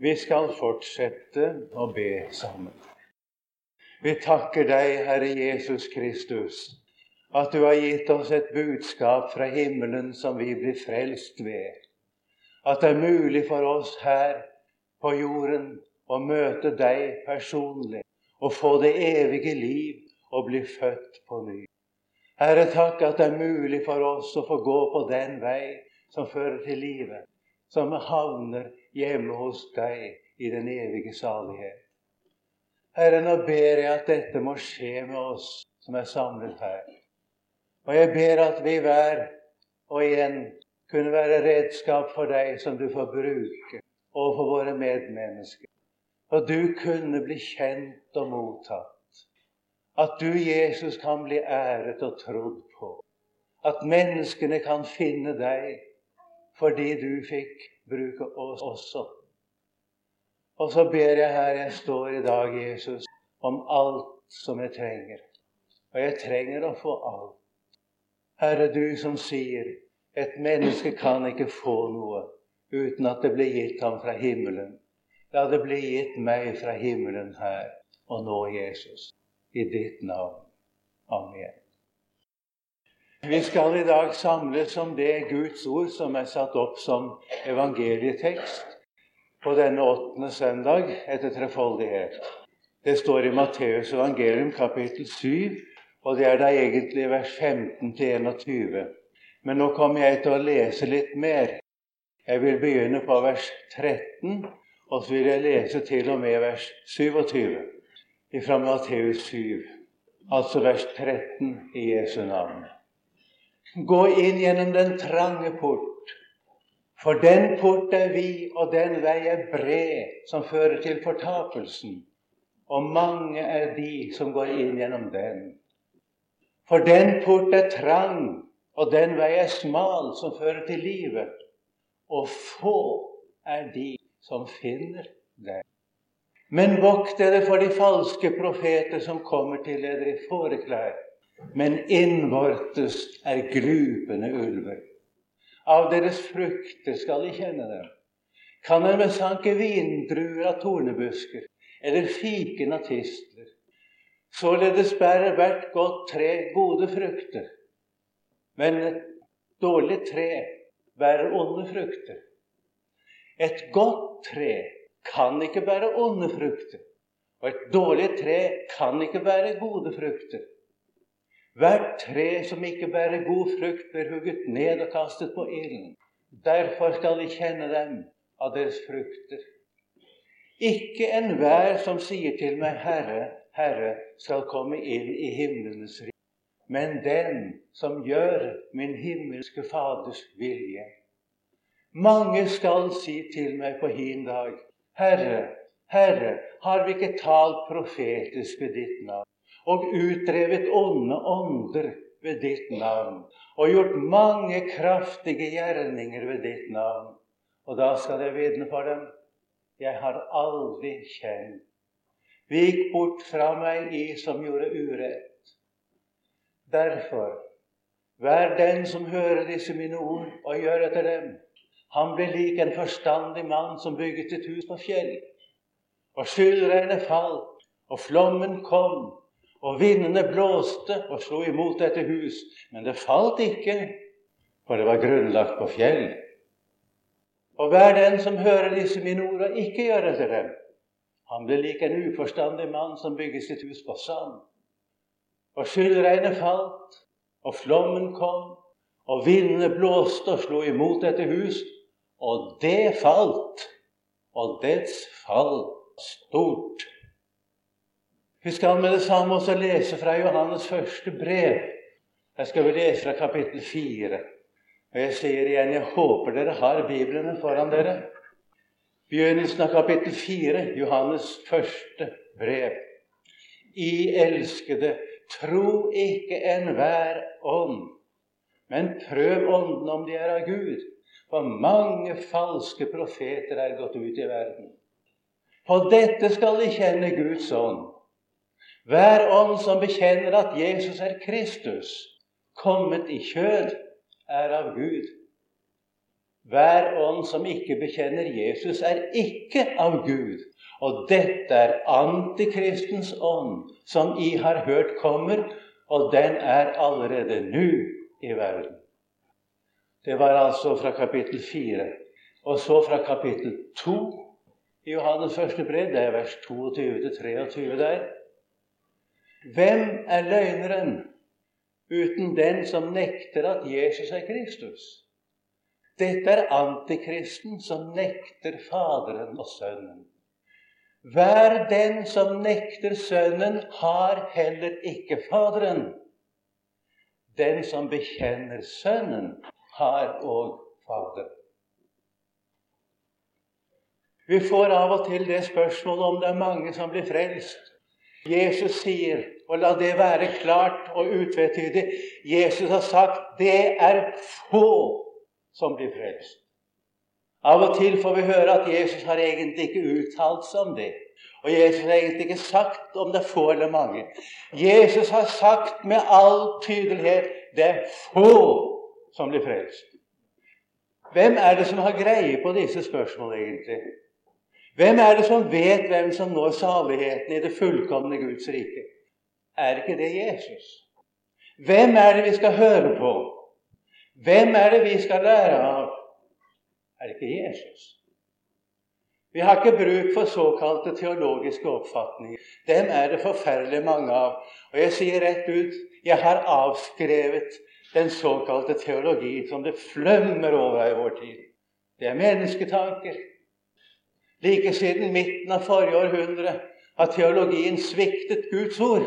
Vi skal fortsette å be sammen. Vi takker deg, Herre Jesus Kristus, at du har gitt oss et budskap fra himmelen som vi blir frelst ved. At det er mulig for oss her på jorden å møte deg personlig og få det evige liv og bli født på ny. Herre, takk at det er mulig for oss å få gå på den vei som fører til livet, som havner hjemme hos deg i den evige salighet. Herre, nå ber jeg at dette må skje med oss som er samlet her. Og jeg ber at vi hver og igjen kunne være redskap for deg som du får bruke overfor våre medmennesker. Og du kunne bli kjent og mottatt. At du, Jesus, kan bli æret og trodd på. At menneskene kan finne deg fordi du fikk bruke oss også. Og så ber jeg her jeg står i dag, Jesus, om alt som jeg trenger. Og jeg trenger å få alt. Herre, du som sier et menneske kan ikke få noe uten at det blir gitt ham fra himmelen. La det bli gitt meg fra himmelen her og nå, Jesus, i ditt navn. Amen. Vi skal i dag samles om det Guds ord som er satt opp som evangelietekst på denne åttende søndag etter trefoldighet. Det står i Matteus evangelium kapittel 7, og det er da egentlig vers 15-21. Men nå kommer jeg til å lese litt mer. Jeg vil begynne på vers 13, og så vil jeg lese til og med vers 27 fra Matteus 7, altså vers 13 i Jesu navn. Gå inn gjennom den trange port. For den port er vid, og den vei er bred, som fører til fortapelsen. Og mange er de som går inn gjennom den. For den port er trang, og den vei er smal, som fører til livet. Og få er de som finner den. Men vokt dere for de falske profeter som kommer til dere i fåreklær men innvortes er glupende ulver. Av deres frukter skal de kjenne dem. Kan en besanke vindruer av tornebusker eller fiken av tistler? Således bærer hvert godt tre gode frukter, men et dårlig tre bærer onde frukter. Et godt tre kan ikke bære onde frukter, og et dårlig tre kan ikke bære gode frukter. Hvert tre som ikke bærer god frukt, blir hugget ned og kastet på ilden. Derfor skal de kjenne dem av deres frukter. Ikke enhver som sier til meg, Herre, Herre, skal komme inn i himlenes rike, men den som gjør min himmelske Faders vilje. Mange skal si til meg på hin dag, Herre, Herre, har vi ikke talt profetisk ved ditt navn? Og utdrevet onde ånder ved ditt navn, og gjort mange kraftige gjerninger ved ditt navn. Og da skal jeg vitne for dem jeg har aldri kjent. Vik bort fra meg, I som gjorde urett. Derfor, vær den som hører disse mine ord, og gjør etter dem. Han blir lik en forstandig mann som bygget et hus på fjell. Og skyldregnet falt, og flommen kom, og vindene blåste og slo imot dette hus, men det falt ikke, for det var grunnlagt på fjell. Og hver den som hører disse mine ord og ikke gjør etter dem, han blir lik en uforstandig mann som bygger sitt hus på sand. Og skyldregnet falt, og flommen kom, og vindene blåste og slo imot dette hus, og det falt, og dets fall stort. Vi skal med det samme også lese fra Johannes første brev. Jeg skal vi lese fra kapittel 4. Og jeg sier igjen, jeg håper dere har Biblene foran dere. Begynnelsen av kapittel 4, Johannes første brev. I elskede, tro ikke enhver ånd, men prøv ånden om de er av Gud. For mange falske profeter er gått ut i verden. På dette skal de kjenne Guds ånd. Hver ånd som bekjenner at Jesus er Kristus, kommet i kjød, er av Gud. Hver ånd som ikke bekjenner Jesus, er ikke av Gud. Og dette er antikristens ånd, som I har hørt kommer, og den er allerede nå i verden. Det var altså fra kapittel 4. Og så fra kapittel 2 i Johannes første brev, det er vers 22-23 der. Hvem er løgneren uten den som nekter at Jesus er Kristus? Dette er antikristen som nekter Faderen og Sønnen. Hver den som nekter Sønnen, har heller ikke Faderen. Den som bekjenner Sønnen, har òg Faderen. Vi får av og til det spørsmålet om det er mange som blir frelst. Jesus sier, og la det være klart og utvetydig Jesus har sagt det er få som blir frelst. Av og til får vi høre at Jesus har egentlig ikke uttalt seg om det. Og Jesus har egentlig ikke sagt om det er få eller mange. Jesus har sagt med all tydelighet det er få som blir frelst. Hvem er det som har greie på disse spørsmålene, egentlig? Hvem er det som vet hvem som når saligheten i det fullkomne Guds rike? Er ikke det Jesus? Hvem er det vi skal høre på? Hvem er det vi skal lære av? Er det ikke Jesus? Vi har ikke bruk for såkalte teologiske oppfatninger. Dem er det forferdelig mange av. Og jeg sier rett ut jeg har avskrevet den såkalte teologi som det flømmer over i vår tid. Det er mennesketanker. Like siden midten av forrige århundre har teologien sviktet Guds ord.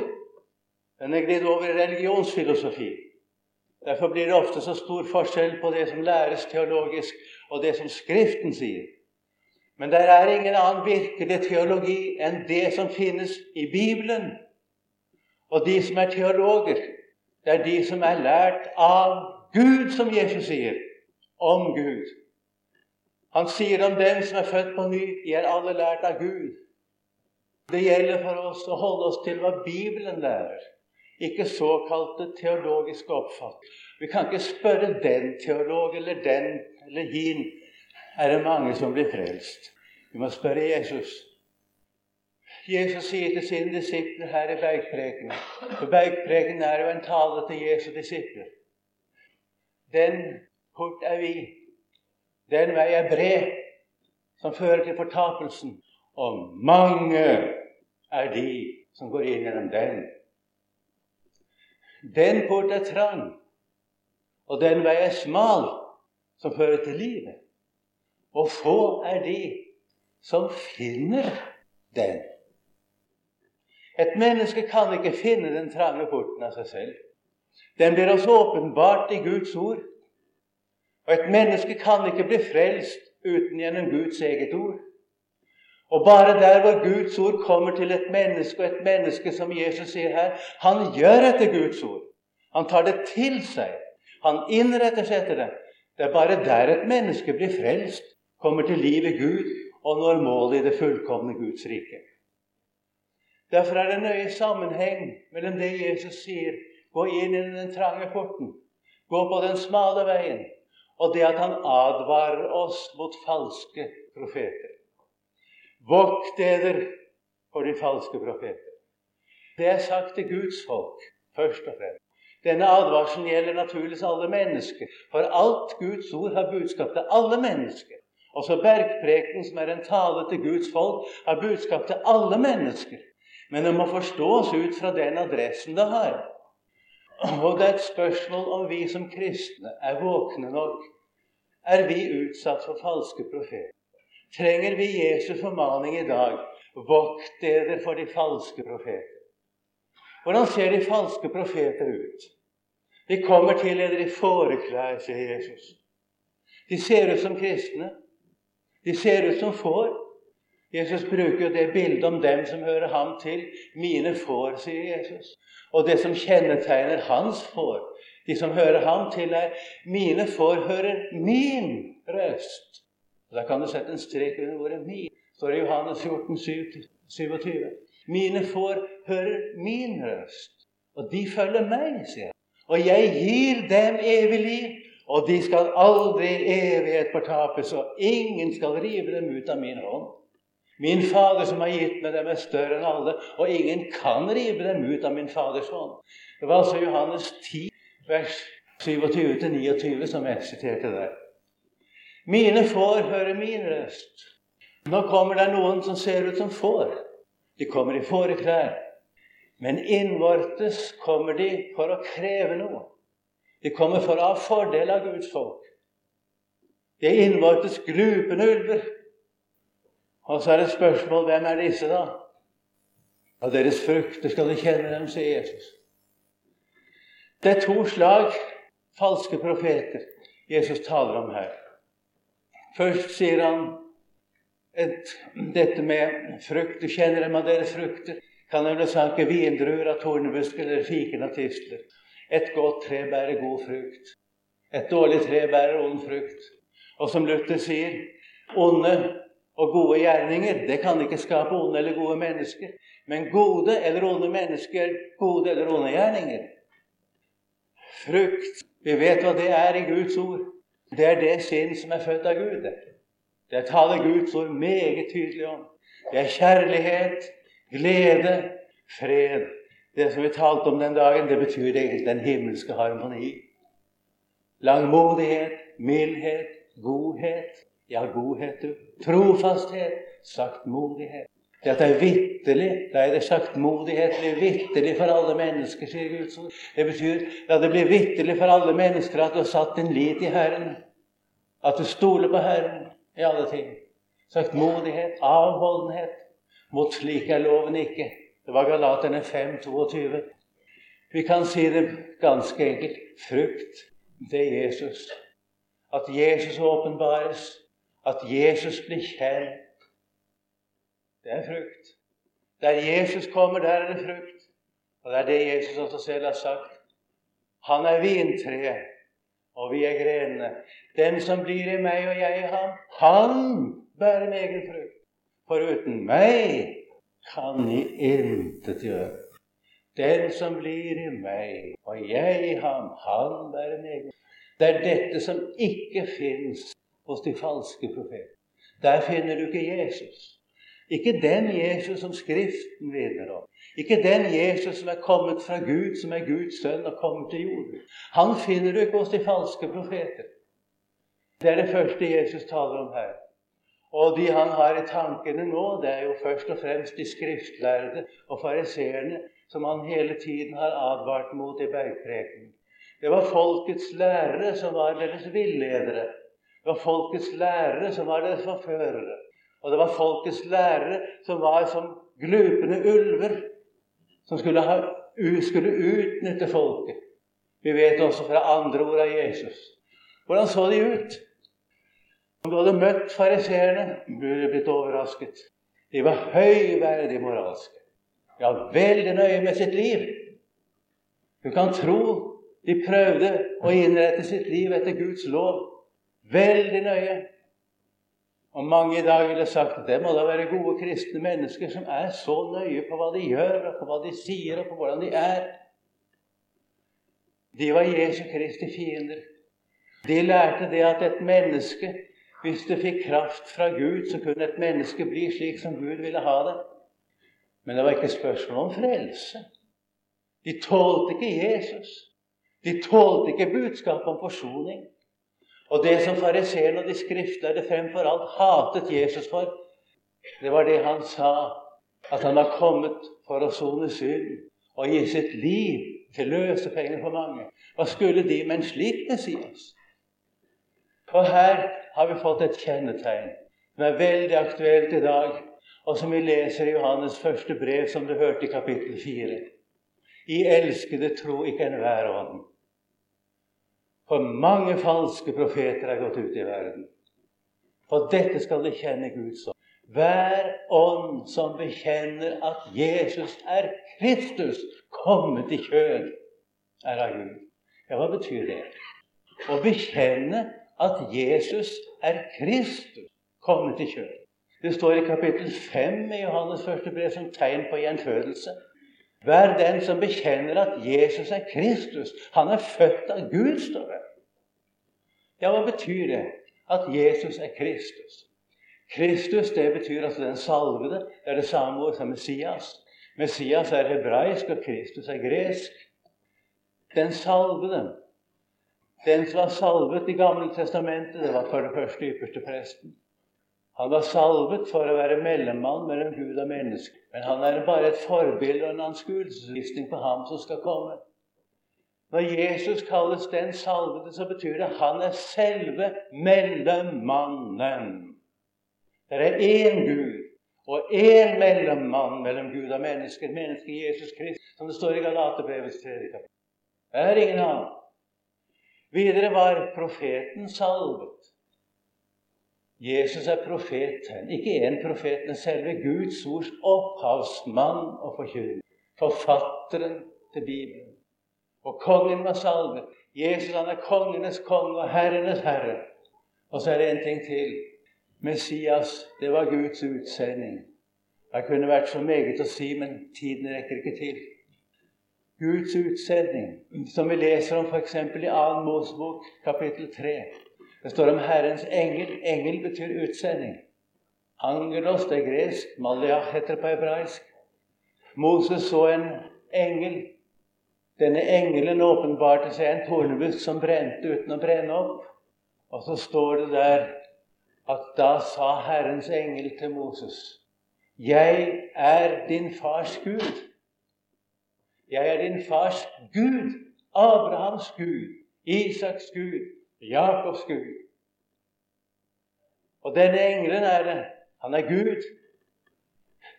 Den jeg gled over i religionsfilosofi. Derfor blir det ofte så stor forskjell på det som læres teologisk, og det som Skriften sier. Men det er ingen annen virkelig teologi enn det som finnes i Bibelen. Og de som er teologer, det er de som er lært av Gud, som Jesus sier, om Gud. Han sier om dem som er født på ny, de er alle lært av Gud. Det gjelder for oss å holde oss til hva Bibelen lærer ikke såkalte teologiske oppfatninger. Vi kan ikke spørre den teolog eller den eller hin. Er det mange som blir frelst? Vi må spørre Jesus. Jesus sier til sine disipler her i Bergprekenen For Bergprekenen er jo en tale til Jesu disipler. Den port er vi. Den vei er bred, som fører til fortapelsen. Og mange er de som går inn gjennom den. Den port er trang, og den vei er smal, som fører til livet. Og få er de som finner den. Et menneske kan ikke finne den trange porten av seg selv. Den blir også åpenbart i Guds ord. Og et menneske kan ikke bli frelst uten gjennom Guds eget ord. Og bare der hvor Guds ord kommer til et menneske, og et menneske som Jesus sier her, han gjør etter Guds ord. Han tar det til seg. Han innretter seg etter det. Det er bare der et menneske blir frelst, kommer til liv i Gud og når målet i det fullkomne Guds rike. Derfor er det nøye sammenheng mellom det Jesus sier, gå inn i den trange porten, gå på den smale veien, og det at han advarer oss mot falske profeter. Vokt dere for de falske profeter. Det er sagt til Guds folk først og fremst. Denne advarselen gjelder naturligvis alle mennesker. For alt Guds ord har budskap til alle mennesker. Også Bergpreken, som er en tale til Guds folk, har budskap til alle mennesker. Men det må forstås ut fra den adressen det har. Og det er et spørsmål om vi som kristne er våkne nok. Er vi utsatt for falske profeter? Trenger vi Jesu formaning i dag. Vokt dere for de falske profeter. Hvordan ser de falske profeter ut? De kommer til dere i fåreklær, sier Jesus. De ser ut som kristne. De ser ut som får. Jesus bruker jo det bildet om dem som hører ham til. Mine får, sier Jesus. Og det som kjennetegner hans får, de som hører ham til, er mine får hører min røst. Da kan du sette en strek under ordet 'min'. står i Johannes 14, 27. Mine får hører min røst, og de følger meg, sier han. Og jeg gir dem evig liv, Og de skal aldri i evighet fortapes, og ingen skal rive dem ut av min hånd. Min Fader som har gitt meg dem, er større enn alle, og ingen kan rive dem ut av min Faders hånd. Det var altså Johannes 10, vers 27-29 som jeg siterte der. Mine får hører min røst. Nå kommer det noen som ser ut som får. De kommer i fåreklær. Men innvortes kommer de for å kreve noe. De kommer for å ha fordel av Guds folk. De er innvortes glupende ulver. Og så er det spørsmål hvem er disse, da? Av deres frukter skal de kjenne dem, sier Jesus. Det er to slag falske profeter Jesus taler om her. Først sier han et, dette med frukt. Du kjenner dem av deres frukter. Kan nemlig sanke vindruer av tornebusker eller fiken av tistler. Et godt tre bærer god frukt. Et dårlig tre bærer ond frukt. Og som Luther sier, onde og gode gjerninger det kan ikke skape onde eller gode mennesker. Men gode eller onde mennesker, gode eller onde gjerninger. Frukt Vi vet hva det er i Guds ord. Det er det sinn som er født av Gud. Det taler Guds ord meget tydelig om. Det er kjærlighet, glede, fred. Det som vi talte om den dagen, det betyr egentlig den himmelske harmoni. Langmodighet, mildhet, godhet. Ja, godhet, du. Trofasthet, saktmodighet. Det at det er vitterlig, da er det saktmodighet blir vitterlig for alle mennesker, sier Guds ord. Det betyr at det blir vitterlig for alle mennesker at du har satt din lit i Herren. At du stoler på Herren i alle ting. Saktmodighet, avholdenhet. Mot slik er loven ikke. Det var Galaterne 5, 22. Vi kan si det ganske enkelt frukt, det er Jesus. At Jesus åpenbares, at Jesus blir kjent. Det er frukt. Der Jesus kommer, der er det frukt. Og det er det Jesus også selv har sagt. Han er vintreet, og vi er grenene. Den som blir i meg og jeg i ham, han bærer meget frukt. For uten meg kan I intet gjøre. Den som blir i meg, og jeg i ham, han bærer meget. Det er dette som ikke fins hos de falske profeter. Der finner du ikke Jesus. Ikke den Jesus som Skriften vinner om. Ikke den Jesus som er kommet fra Gud, som er Guds sønn og kommet til jorden. Han finner du ikke hos de falske profeter. Det er det første Jesus taler om her. Og de han har i tankene nå, det er jo først og fremst de skriftlærde og fariseerne som han hele tiden har advart mot i bergprekenen. Det var folkets lærere som var deres villedere. Det var folkets lærere som var deres forførere. Og det var folkets lærere som var som glupende ulver, som skulle, ha, skulle utnytte folket. Vi vet også fra andre ord av Jesus. Hvordan så de ut? Om du hadde møtt fariseerne, burde du blitt overrasket. De var høyverdig moralske. Ja, veldig nøye med sitt liv. Du kan tro de prøvde å innrette sitt liv etter Guds lov. Veldig nøye. Og mange i dag ville sagt at det må da være gode kristne mennesker som er så nøye på hva de gjør, og på hva de sier, og på hvordan de er. De var Jesu Kristi fiender. De lærte det at et menneske hvis det fikk kraft fra Gud, så kunne et menneske bli slik som Gud ville ha det. Men det var ikke spørsmål om frelse. De tålte ikke Jesus. De tålte ikke budskapet om forsoning. Og det som fariseerne og de skriftlærde fremfor alt hatet Jesus for, det var det han sa, at han var kommet for å sone synd og gi sitt liv til løsepenger for mange. Hva skulle de med en slik Messias? Og her har vi fått et kjennetegn som er veldig aktuelt i dag, og som vi leser i Johannes første brev, som du hørte i kapittel 4. I elskede tro ikke enhver ånd. For mange falske profeter er gått ut i verden. For dette skal de kjenne Gud som. Hver ånd som bekjenner at Jesus er Kristus, kommet i kjød, er av Gud. Ja, hva betyr det? Å bekjenne at Jesus er Kristus kommet i kjød. Det står i kapittel 5 i Johannes første brev som tegn på gjenfødelse. Vær den som bekjenner at Jesus er Kristus. Han er født av Gud, står det. Ja, hva betyr det? At Jesus er Kristus. Kristus det betyr altså den salvede. Det er det samme ord som Messias. Messias er hebraisk, og Kristus er gresk. Den salvede. Den som var salvet i Gamle testamentet, det var for det første ypperste presten. Han var salvet for å være mellommann mellom Gud og menneske. Men han er bare et forbilde og en anskuelsesvisning på ham som skal komme. Når Jesus kalles den salvede, så betyr det at han er selve mellommannen. Det er én Gud og én mellommann mellom Gud og menneske, mennesket Jesus Kristus, som det står i Galaterbrevets tredje kapittel. Det er ingen annen. Videre var profeten salvet. Jesus er profeten. Ikke én profet, men selve Guds ords opphavsmann og forkynner. Forfatteren til Bibelen. Og kongen var salvet. Jesus han er kongenes konge og herrenes herre. Og så er det en ting til. Messias, det var Guds utsending. Det kunne vært så meget å si, men tiden rekker ikke til. Guds utsending, som vi leser om f.eks. i 2. Mosebok kapittel 3. Det står om Herrens engel. Engel betyr utsending. Angelos, det er gresk. Maliach heter det på hebraisk. Moses så en engel. Denne engelen åpenbarte seg en tornebusk som brente uten å brenne opp. Og så står det der at da sa Herrens engel til Moses Jeg er din fars Gud. Jeg er din fars Gud. Abrahams Gud. Isaks Gud. Jakobs Gud. Og denne engelen er det. Han er Gud.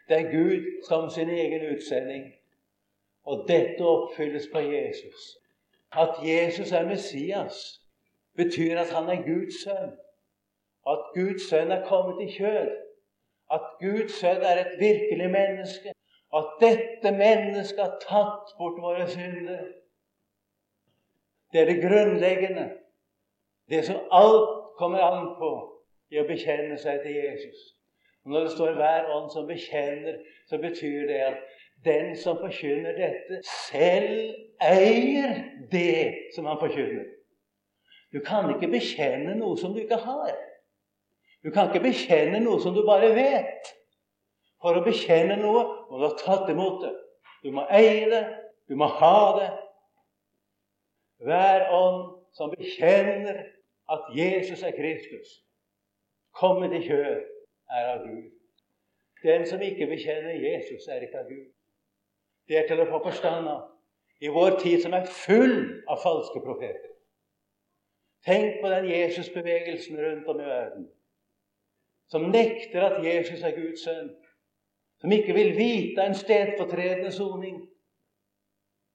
Det er Gud som sin egen utsending. Og dette oppfylles på Jesus. At Jesus er Messias, betyr at han er Guds sønn. At Guds sønn er kommet i kjød. At Guds sønn er et virkelig menneske. At dette mennesket har tatt bort våre synder. Det er det grunnleggende. Det som alt kommer an på i å bekjenne seg til Jesus. Og Når det står 'hver ånd som bekjenner', så betyr det at den som forkynner dette, selv eier det som han forkynner. Du kan ikke bekjenne noe som du ikke har. Du kan ikke bekjenne noe som du bare vet. For å bekjenne noe må du ha tatt imot det. Du må eie det, du må ha det. Hver ånd som bekjenner at Jesus er Kristus, kommet i kjød, er av Gud. Den som ikke bekjenner Jesus, er ikke av Gud. Det er til å få forstand av i vår tid som er full av falske profeter. Tenk på den Jesusbevegelsen rundt om i verden som nekter at Jesus er Guds sønn, som ikke vil vite en stedfortredende soning.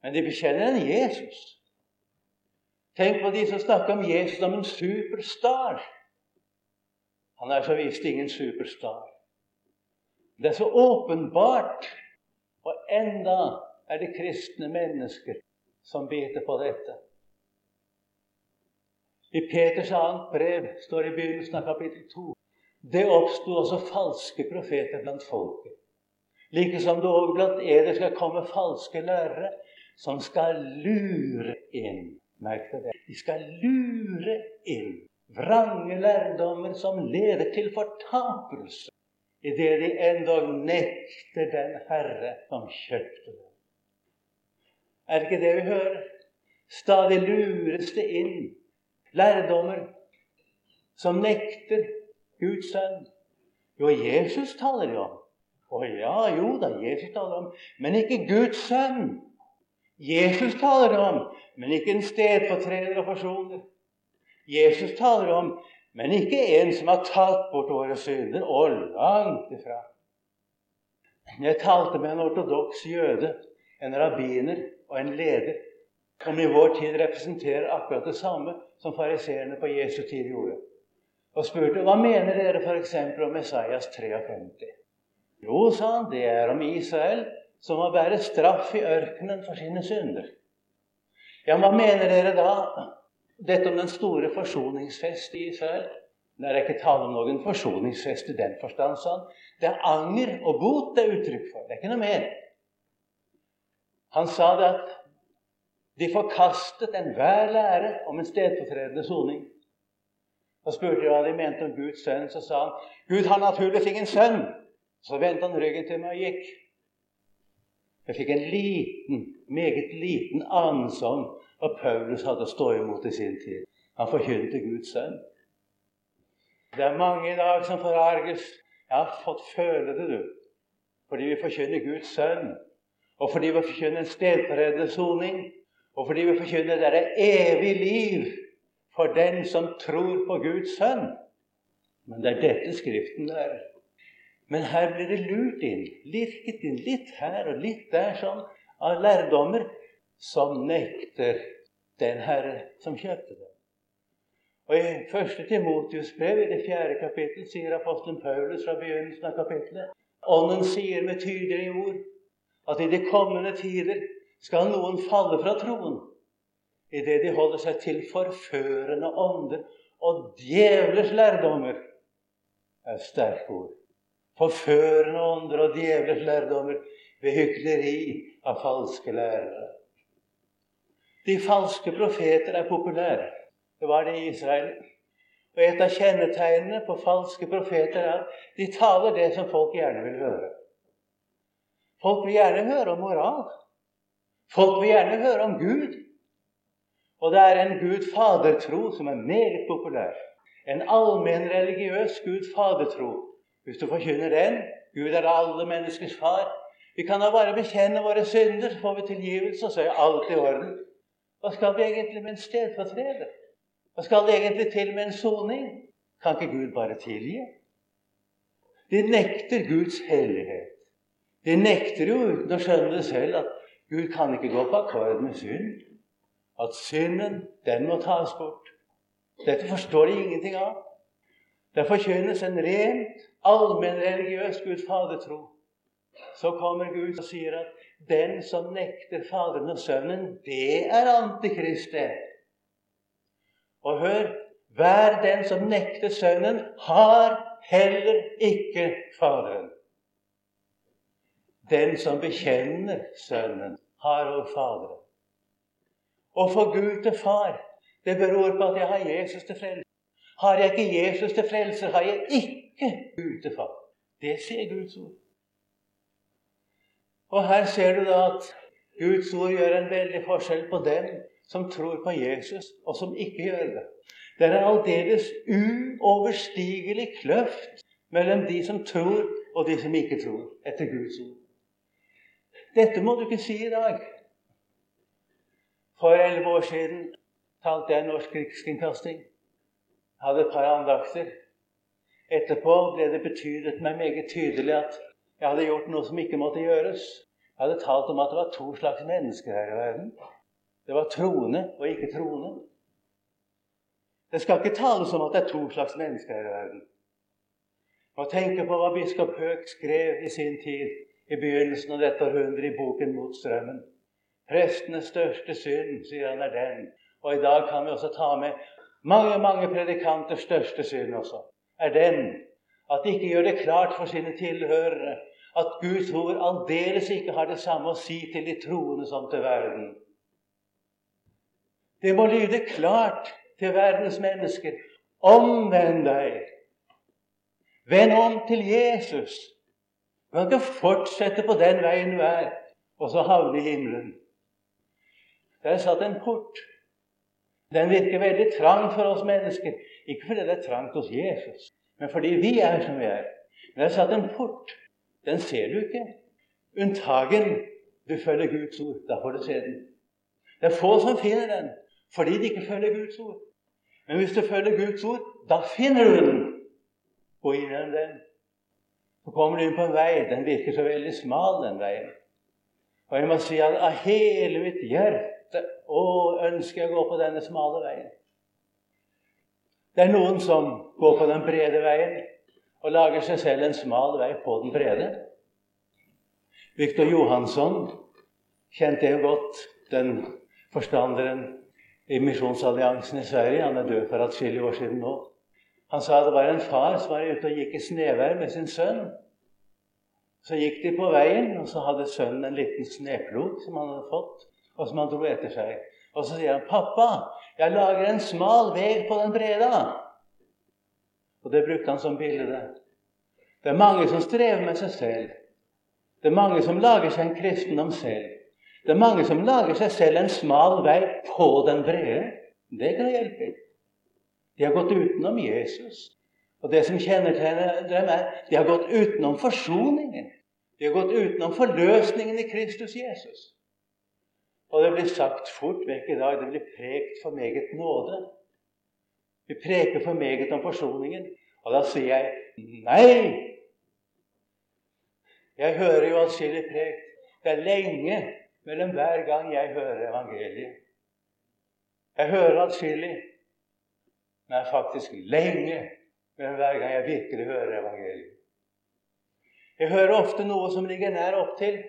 Men de bekjenner en Jesus. Tenk på de som snakker om Jesus som en superstar. Han er så visst ingen superstar. Det er så åpenbart, og enda er det kristne mennesker som biter på dette. I Peters annet brev står det i begynnelsen av kapittel 2 det oppsto også falske profeter blant folket. Like som det òg blant eder skal komme falske lærere som skal lure inn. Merk deg det. De skal lure inn vrange lærdommer som leder til fortapelse, idet de endog nekter den Herre som kjøpte dem. Er det ikke det vi hører? Stadig lures det inn lærdommer som nekter Guds sønn. Jo, Jesus taler jo om. Å ja, jo da, Jesus taler om, men ikke Guds sønn. Jesus taler om, men ikke en stedfortreder og forsoner. Jesus taler om, men ikke en som har tatt bort våre synder. Og langt ifra. Jeg talte med en ortodoks jøde, en rabbiner og en leder, som i vår tid representerer akkurat det samme som fariseerne på Jesu tid gjorde og spurte hva mener dere f.eks. om Messias 53. Jo, sa han, det er om Israel som må bære straff i ørkenen for sine synder. Ja, hva mener dere da? Dette om den store forsoningsfest i Israel? Det er ikke tale om noen forsoningsfest i den forstand. sånn. Det er anger og bot det er uttrykk for. Det er ikke noe mer. Han sa det at de forkastet enhver lære om en stedfortredende soning. Da spurte hva de mente om Guds sønn. Så sa han Gud har naturligvis ingen sønn. Så vendte han ryggen til meg og gikk. Jeg fikk en liten, meget liten anelse om hva Paulus hadde å stå imot i sin tid. Han forkynte Guds sønn. Det er mange i dag som forarges. Jeg har fått føle det, du. Fordi vi forkynner Guds sønn, og fordi vi forkynner en stedforredende soning, og fordi vi forkynner det er evig liv for den som tror på Guds sønn. Men det er dette Skriften er. Men her blir det lurt inn, lirket inn litt her og litt der, sånn, av lærdommer som nekter den Herre som kjøpte dem. Og I 1. Timotius brev, i det fjerde kapittel, sier apostelen Paulus fra begynnelsen av kapittelet Ånden sier med tydelige ord at i de kommende tider skal noen falle fra troen idet de holder seg til forførende ånder og djevlers lærdommer. Det er sterke ord. Forførende ånder og djevlers lærdommer ved hykleri av falske lærere. De falske profeter er populære. Det var det i Israel. Og Et av kjennetegnene på falske profeter er at de taler det som folk gjerne vil høre. Folk vil gjerne høre om moral. Folk vil gjerne høre om Gud. Og det er en Gud fadertro som er meget populær. En allmenn religiøs Gud fadertro. Hvis du forkynner den Gud er alle menneskers far. Vi kan da bare bekjenne våre synder, så får vi tilgivelse, og så er alt i orden. Hva skal vi egentlig med en stedfortreder? Hva skal det egentlig til med en soning? Kan ikke Gud bare tilgi? De nekter Guds hellighet. De nekter jo uten å skjønne det selv at Gud kan ikke gå på akkord med synd. At synden, den må tas bort. Dette forstår de ingenting av. Det forkynnes en rent allmennreligiøs Gud Fader-tro. Så kommer Gud og sier at den som nekter Faderen og Sønnen, det er Antikristet. Og hør hver den som nekter Sønnen, har heller ikke Faderen. Den som bekjenner Sønnen, har òg Faderen. Å få Gud til far, det beror på at jeg har Jesus til frelse. Har jeg ikke Jesus til frelse, har jeg ikke til. Det sier Guds ord. Og her ser du da at Guds ord gjør en veldig forskjell på dem som tror på Jesus, og som ikke gjør det. Det er en aldeles uoverstigelig kløft mellom de som tror, og de som ikke tror, etter Guds ord. Dette må du ikke si i dag. For elleve år siden talte jeg Norsk Rikskringkasting. Hadde et par andakter. Etterpå ble det betydet meg meget tydelig at jeg hadde gjort noe som ikke måtte gjøres. Jeg hadde talt om at det var to slags mennesker her i verden. Det var troende og ikke troende. Det skal ikke tales om at det er to slags mennesker her i verden. Og tenke på hva biskop Høek skrev i sin tid, i begynnelsen av dette århundret, i boken 'Mot strømmen'. Prestenes største synd, sier han, er den. Og i dag kan vi også ta med mange mange predikanters største synd også. Er den at de ikke gjør det klart for sine tilhørere at Guds ord aldeles ikke har det samme å si til de troende som til verden. Det må lyde klart til verdens mennesker. Omvend deg. Vend om til Jesus. Du kan ikke fortsette på den veien du er, og så havne i himmelen. Det er satt en port. Den virker veldig trang for oss mennesker. Ikke fordi det er trangt hos Jesus, men fordi vi er som vi er. Men jeg satt en port. Den ser du ikke. Unntagen du følger Guds ord. Da får du se den. Det er få som finner den fordi de ikke følger Guds ord. Men hvis du følger Guds ord, da finner du den. Gå inn gjennom den. Så kommer du inn på en vei. Den virker så veldig smal, den veien. Og jeg må si at av hele mitt hjerte å, ønsker jeg å gå på denne smale veien. Det er noen som går på den brede veien og lager seg selv en smal vei på den brede. Viktor Johansson kjente jo godt den forstanderen i Misjonsalliansen i Sverige. Han er død for atskillige år siden nå. Han sa det var en far som var ute og gikk i snevær med sin sønn. Så gikk de på veien, og så hadde sønnen en liten sneplog som han hadde fått, og som han dro etter seg. Og så sier han, 'Pappa, jeg lager en smal vei på den breda.' Og det brukte han som bilde. Det er mange som strever med seg selv. Det er mange som lager seg en kristendom selv. Det er mange som lager seg selv en smal vei på den brede. Det kan hjelpe. De har gått utenom Jesus. Og det som kjennetegner dem, er de har gått utenom forsoningen. De har gått utenom forløsningen i Kristus Jesus. Og det blir sagt fort vekk i dag det blir prekt for meget nåde. Vi preker for meget om forsoningen. Og da sier jeg nei! Jeg hører jo atskillig prekt. Det er lenge mellom hver gang jeg hører evangeliet. Jeg hører atskillig, men det er faktisk lenge mellom hver gang jeg virkelig hører evangeliet. Jeg hører ofte noe som ligger nær opptil.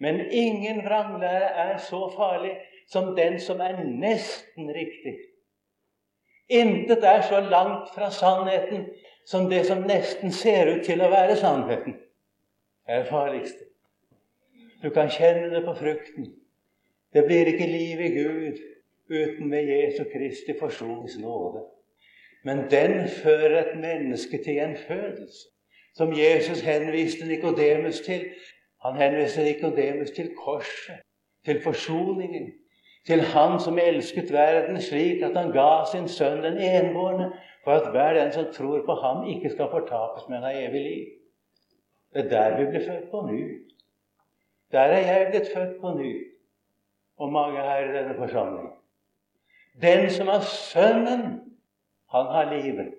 Men ingen vranglære er så farlig som den som er nesten riktig. Intet er så langt fra sannheten som det som nesten ser ut til å være sannheten. Det er det farligste. Du kan kjenne det på frukten. Det blir ikke liv i Gud uten med Jesu Kristi forsonings nåde. Men den fører et menneske til en fødelse, som Jesus henviste Nikodemus til. Han henviser Nikodemus til korset, til forsoningen, til Han som elsket verden slik at han ga sin sønn den enbårne, for at hver den som tror på ham, ikke skal fortapes, men ha evig liv. Det er der vi blir født på ny. Der er jeg blitt født på ny, og mange her i denne forsamling. Den som har Sønnen, han har livet.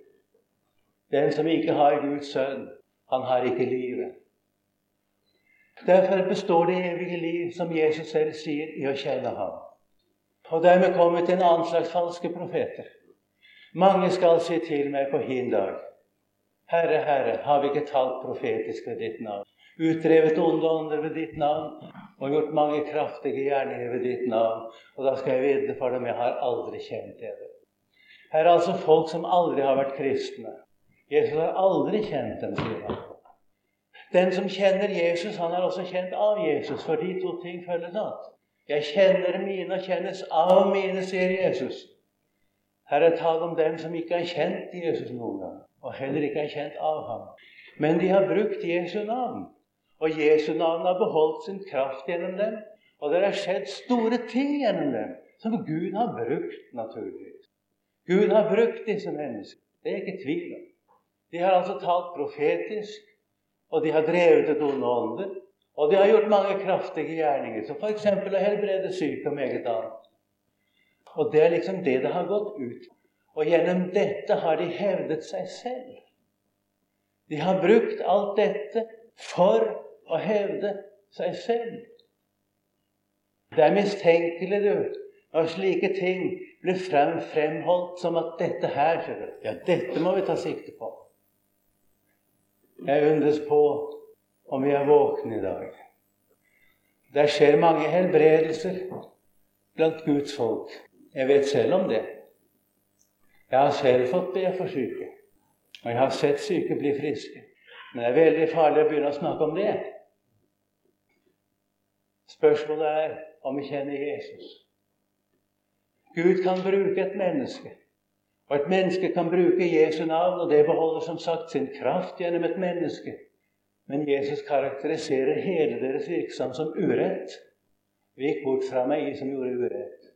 Den som ikke har Guds sønn, han har ikke livet. Derfor består det evige liv, som Jesus selv sier, i å kjenne ham. Og dermed kommer vi til en annen slags falske profeter. Mange skal si til meg på hin dag Herre, Herre, har vi ikke talt profetisk ved ditt navn? Utdrevet onde ånder ved ditt navn og gjort mange kraftige gjerninger ved ditt navn. Og da skal jeg vitne for dem jeg har aldri kjent dere. Her er altså folk som aldri har vært kristne. Jesus har aldri kjent dem, sier han. Den som kjenner Jesus, han er også kjent av Jesus, for de to ting følges ad. Jeg kjenner mine og kjennes av mine, sier Jesus. Her er tale om dem som ikke har kjent Jesus noen gang og heller ikke er kjent av ham. Men de har brukt Jesu navn, og Jesu navn har beholdt sin kraft gjennom dem. Og det har skjedd store ting gjennom dem som Gud har brukt, naturligvis. Gud har brukt disse menneskene. Det er ikke tvil om. De har altså talt profetisk, og de har drevet et onde ånder. Og de har gjort mange kraftige gjerninger, som f.eks. å helbrede syke og meget annet. Og det er liksom det det har gått ut og gjennom dette har de hevdet seg selv. De har brukt alt dette for å hevde seg selv. Det er mistenkelig, du, når slike ting blir frem, fremholdt som at dette her Ja, dette må vi ta sikte på. Jeg undres på om vi er våkne i dag. Det skjer mange helbredelser blant Guds folk. Jeg vet selv om det. Jeg har selv fått be for syke, og jeg har sett syke bli friske. Men det er veldig farlig å begynne å snakke om det. Spørsmålet er om vi kjenner Jesus. Gud kan bruke et menneske, og et menneske kan bruke Jesu navn, og det beholder som sagt sin kraft gjennom et menneske. Men Jesus karakteriserer hele deres virksomhet som urett. Vik bort fra meg, som gjorde urett.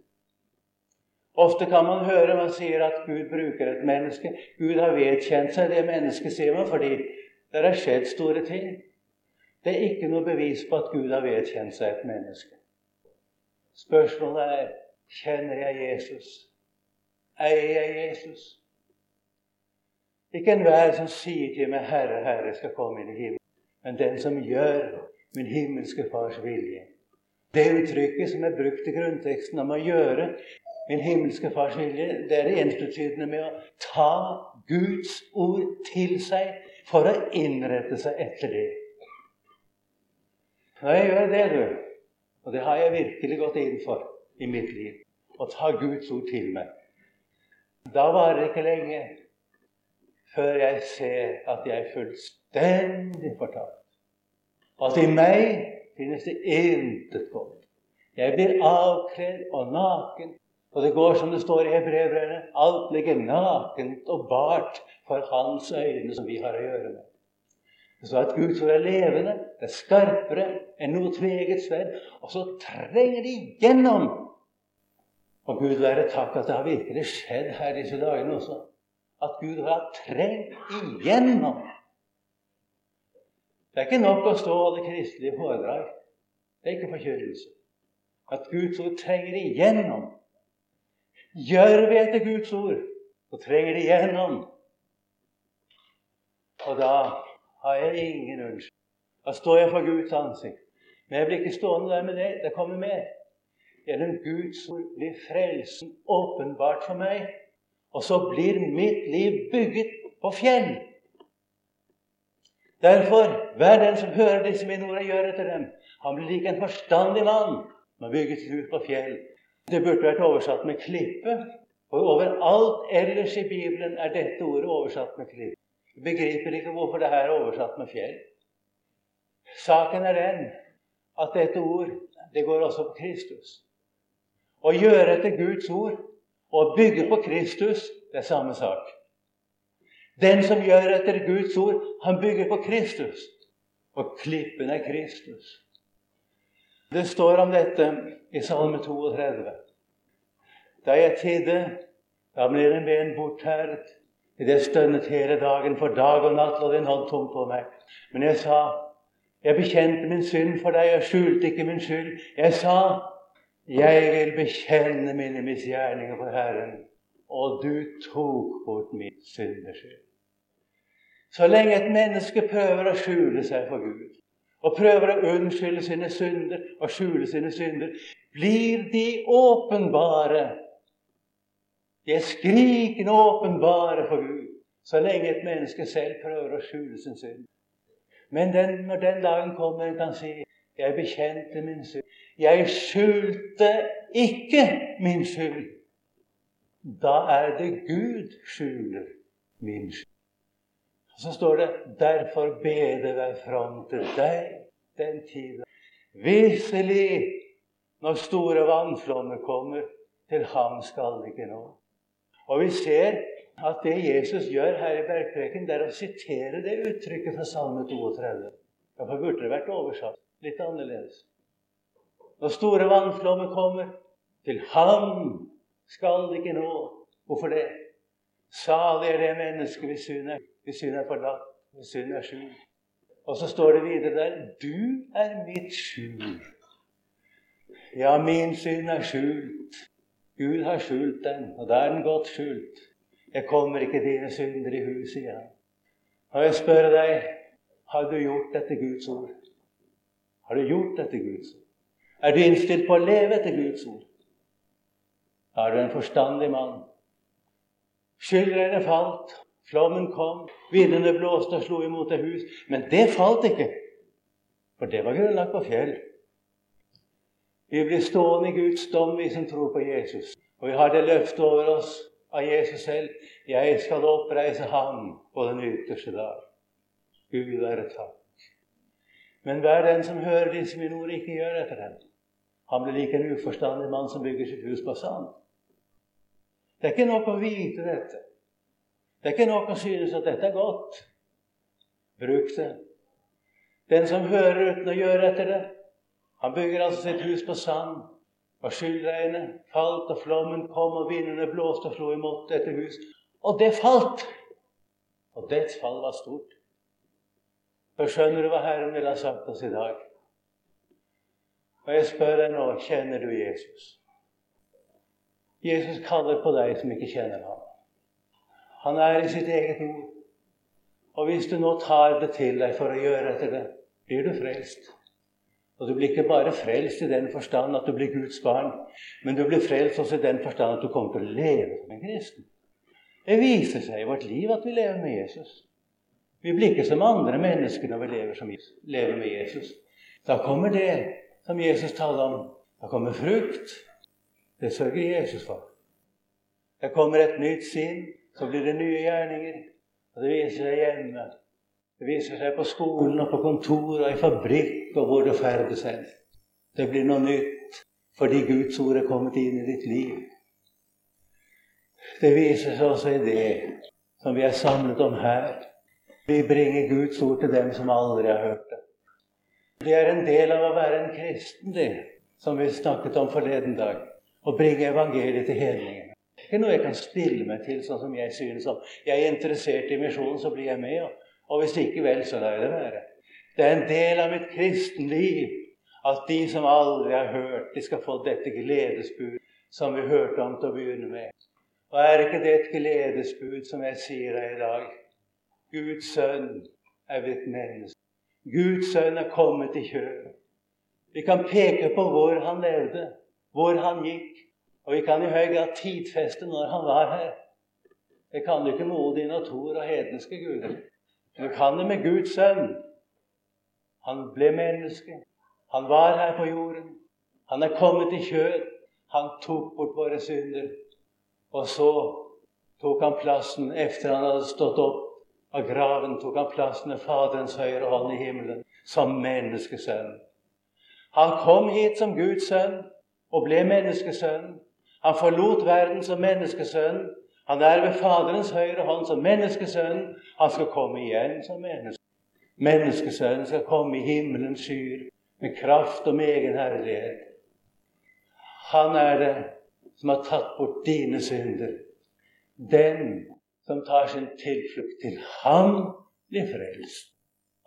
Ofte kan man høre man sier at Gud bruker et menneske. Gud har vedkjent seg det mennesket, sier man, fordi det har skjedd store ting. Det er ikke noe bevis på at Gud har vedkjent seg et menneske. Spørsmålet er kjenner jeg Jesus? Eier jeg Jesus? Ikke enhver som sier til meg 'Herre, Herre', skal komme inn i himmelen, men den som gjør min himmelske Fars vilje. Det uttrykket som er brukt i grunnteksten om å gjøre, min himmelske Fars vilje, det er ensbetydende med å ta Guds ord til seg for å innrette seg etter det. Når jeg gjør det, du, og det har jeg virkelig gått inn for i mitt liv, å ta Guds ord til meg, da varer det ikke lenge før jeg ser at jeg er fullstendig fortapt. At i meg finnes det intet godt. Jeg blir avkledd og naken Og det går som det står i Hebreerbrevet alt ligger nakent og bart for Hans øyne som vi har å gjøre med. Så at Guds ord er levende, det er skarpere enn noe tveget sverd. Og så trenger de gjennom. Og Gud være takk at det har virkelig skjedd her disse dagene også. At Gud har trengt igjennom. Det er ikke nok å stå og holde kristelige foredrag. Det er ikke forkjørelse. At Guds ord trenger igjennom. Gjør vi etter Guds ord, så trenger det igjennom. Og da har jeg ingen unnskyld. Da står jeg for Guds ansikt. Men jeg blir ikke stående der med det. Det kommer mer. Gjennom Guds ord blir frelsen åpenbart for meg. Og så blir mitt liv bygget på fjell. Derfor, hver den som hører disse mine ord og gjør etter dem, han blir lik en forstandig mann som bygger sitt hus på fjell. Det burde vært oversatt med klippe. Og overalt ellers i Bibelen er dette ordet oversatt med klippe. Jeg begriper ikke hvorfor det her er oversatt med fjell. Saken er den at dette ord det går også på Kristus. Å gjøre etter Guds ord og bygge på Kristus, det er samme sak. Den som gjør etter Guds ord, han bygger på Kristus. Og klippen er Kristus. Det står om dette i Salme 32. Da jeg tidde, da ble en ben bortherret. Det stønnet hele dagen, for dag og natt lå din hånd tom på meg. Men jeg sa, jeg bekjente min synd for deg, jeg skjulte ikke min skyld. Jeg sa, jeg vil bekjenne mine misgjerninger for Herren, og du tok bort min syndeskyld. Så lenge et menneske prøver å skjule seg for Gud, og prøver å unnskylde sine synder og skjule sine synder, blir de åpenbare. De er skrikende åpenbare for Gud så lenge et menneske selv prøver å skjule sin synd. Men den, når den dagen kommer kan si 'Jeg bekjente min synd'. 'Jeg skjulte ikke min skyld'. Da er det Gud skjuler min skyld. Så står det 'Derfor beder jeg fram til deg den tida'. Visselig, når store vannflommer kommer, til ham skal det ikke nå. Og vi ser at det Jesus gjør her i bergpreken, det er å sitere det uttrykket fra Salme 32. Derfor burde det vært oversatt litt annerledes. Når store vannflommer kommer, til ham skal det ikke nå. Hvorfor det? Salig er det mennesket hvis synd er, hvis forlatt, hvis synd er skjult. Og så står det videre der Du er mitt skjul. Ja, min synd er skjult. Gud har skjult den, og da er den godt skjult. Jeg kommer ikke dine synder i huset, sier han. Og jeg spør deg, har du gjort dette Guds ord? Har du gjort dette Guds ord? Er du innstilt på å leve etter Guds ord? Er du en forstandig mann? Skyldregnet falt, flommen kom, vindene blåste og slo imot et hus. Men det falt ikke, for det var grunnlagt på fjell. Vi blir stående i Guds dom, vi som tror på Jesus. Og vi har det løftet over oss av Jesus selv. 'Jeg skal oppreise ham på den ytterste dag'. Gud være takk. Men hver den som hører disse mine ord, ikke gjør etter dem. Han blir like en uforstandig mann som bygger sitt hus på sand. Det er ikke nok å vite dette. Det er ikke nok å synes at dette er godt. Bruk det. Den som hører uten å gjøre etter det, han bygger altså sitt hus på sand. Og skyldregnet falt, og flommen kom, og vindene blåste og slo imot dette hus. Og det falt! Og dets fall var stort. For skjønner du hva Herren ville ha sagt oss i dag? Og jeg spør deg nå kjenner du Jesus? Jesus kaller på deg som ikke kjenner ham. Han er i sitt eget ord. Og hvis du nå tar det til deg for å gjøre etter det, blir du frelst. Og du blir ikke bare frelst i den forstand at du blir Guds barn, men du blir frelst også i den forstand at du kommer til å leve som en kristen. Det viser seg i vårt liv at vi lever med Jesus. Vi blir ikke som andre mennesker når vi lever, som, lever med Jesus. Da kommer det som Jesus taler om. Da kommer frukt. Det sørger Jesus for. Det kommer et nytt sinn. Så blir det nye gjerninger. Og det viser seg hjemme. Det viser seg på skolen og på kontoret og i fabrikk og hvor du ferdes hen. Det blir noe nytt fordi Guds ord er kommet inn i ditt liv. Det viser seg også i det som vi er samlet om her. Vi bringer Guds ord til dem som aldri har hørt det. Det er en del av å være en kristen, det, som vi snakket om forleden dag. Å bringe evangeliet til hedningene. Ikke noe jeg kan stille meg til sånn som jeg synes om. Jeg er interessert i misjonen, så blir jeg med. Og hvis ikke, vel, så lar jeg det være. Det er en del av mitt kristenliv at de som aldri har hørt, de skal få dette gledesbud som vi hørte om til å begynne med. Og er ikke det et gledesbud som jeg sier deg i dag? Guds sønn er blitt menneske. Guds sønn er kommet i kjøl. Vi kan peke på hvor han levde, hvor han gikk. Og vi kan i høy grad tidfeste når han var her. Det kan du ikke med Odin og Thor og hedenske guder. Du kan det med Guds sønn. Han ble menneske. Han var her på jorden. Han er kommet i kjød. Han tok bort våre synder. Og så tok han plassen etter han hadde stått opp av graven, tok han plassen ved Faderens høyre hånd i himmelen som menneskesønn. Han kom hit som Guds sønn og ble menneskesønn. Han forlot verden som menneskesønn. Han er ved Faderens høyre hånd som menneskesønn. Han skal komme igjen som menneske. Menneskesønnen skal komme i himmelens skyer med kraft og med egen herlighet. Han er det som har tatt bort dine synder. Den som tar sin tilflukt til ham, blir frelst.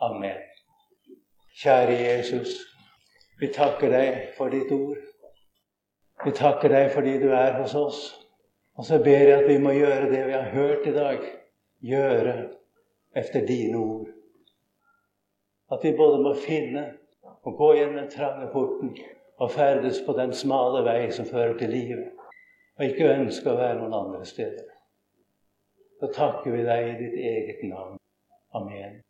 Amen. Kjære Jesus, vi takker deg for ditt ord. Vi takker deg fordi du er hos oss. Og så ber jeg at vi må gjøre det vi har hørt i dag. Gjøre efter dine ord. At vi både må finne og gå gjennom den trange porten og ferdes på den smale vei som fører til livet og ikke ønske å være noen andre steder. Så takker vi deg i ditt eget navn. Amen.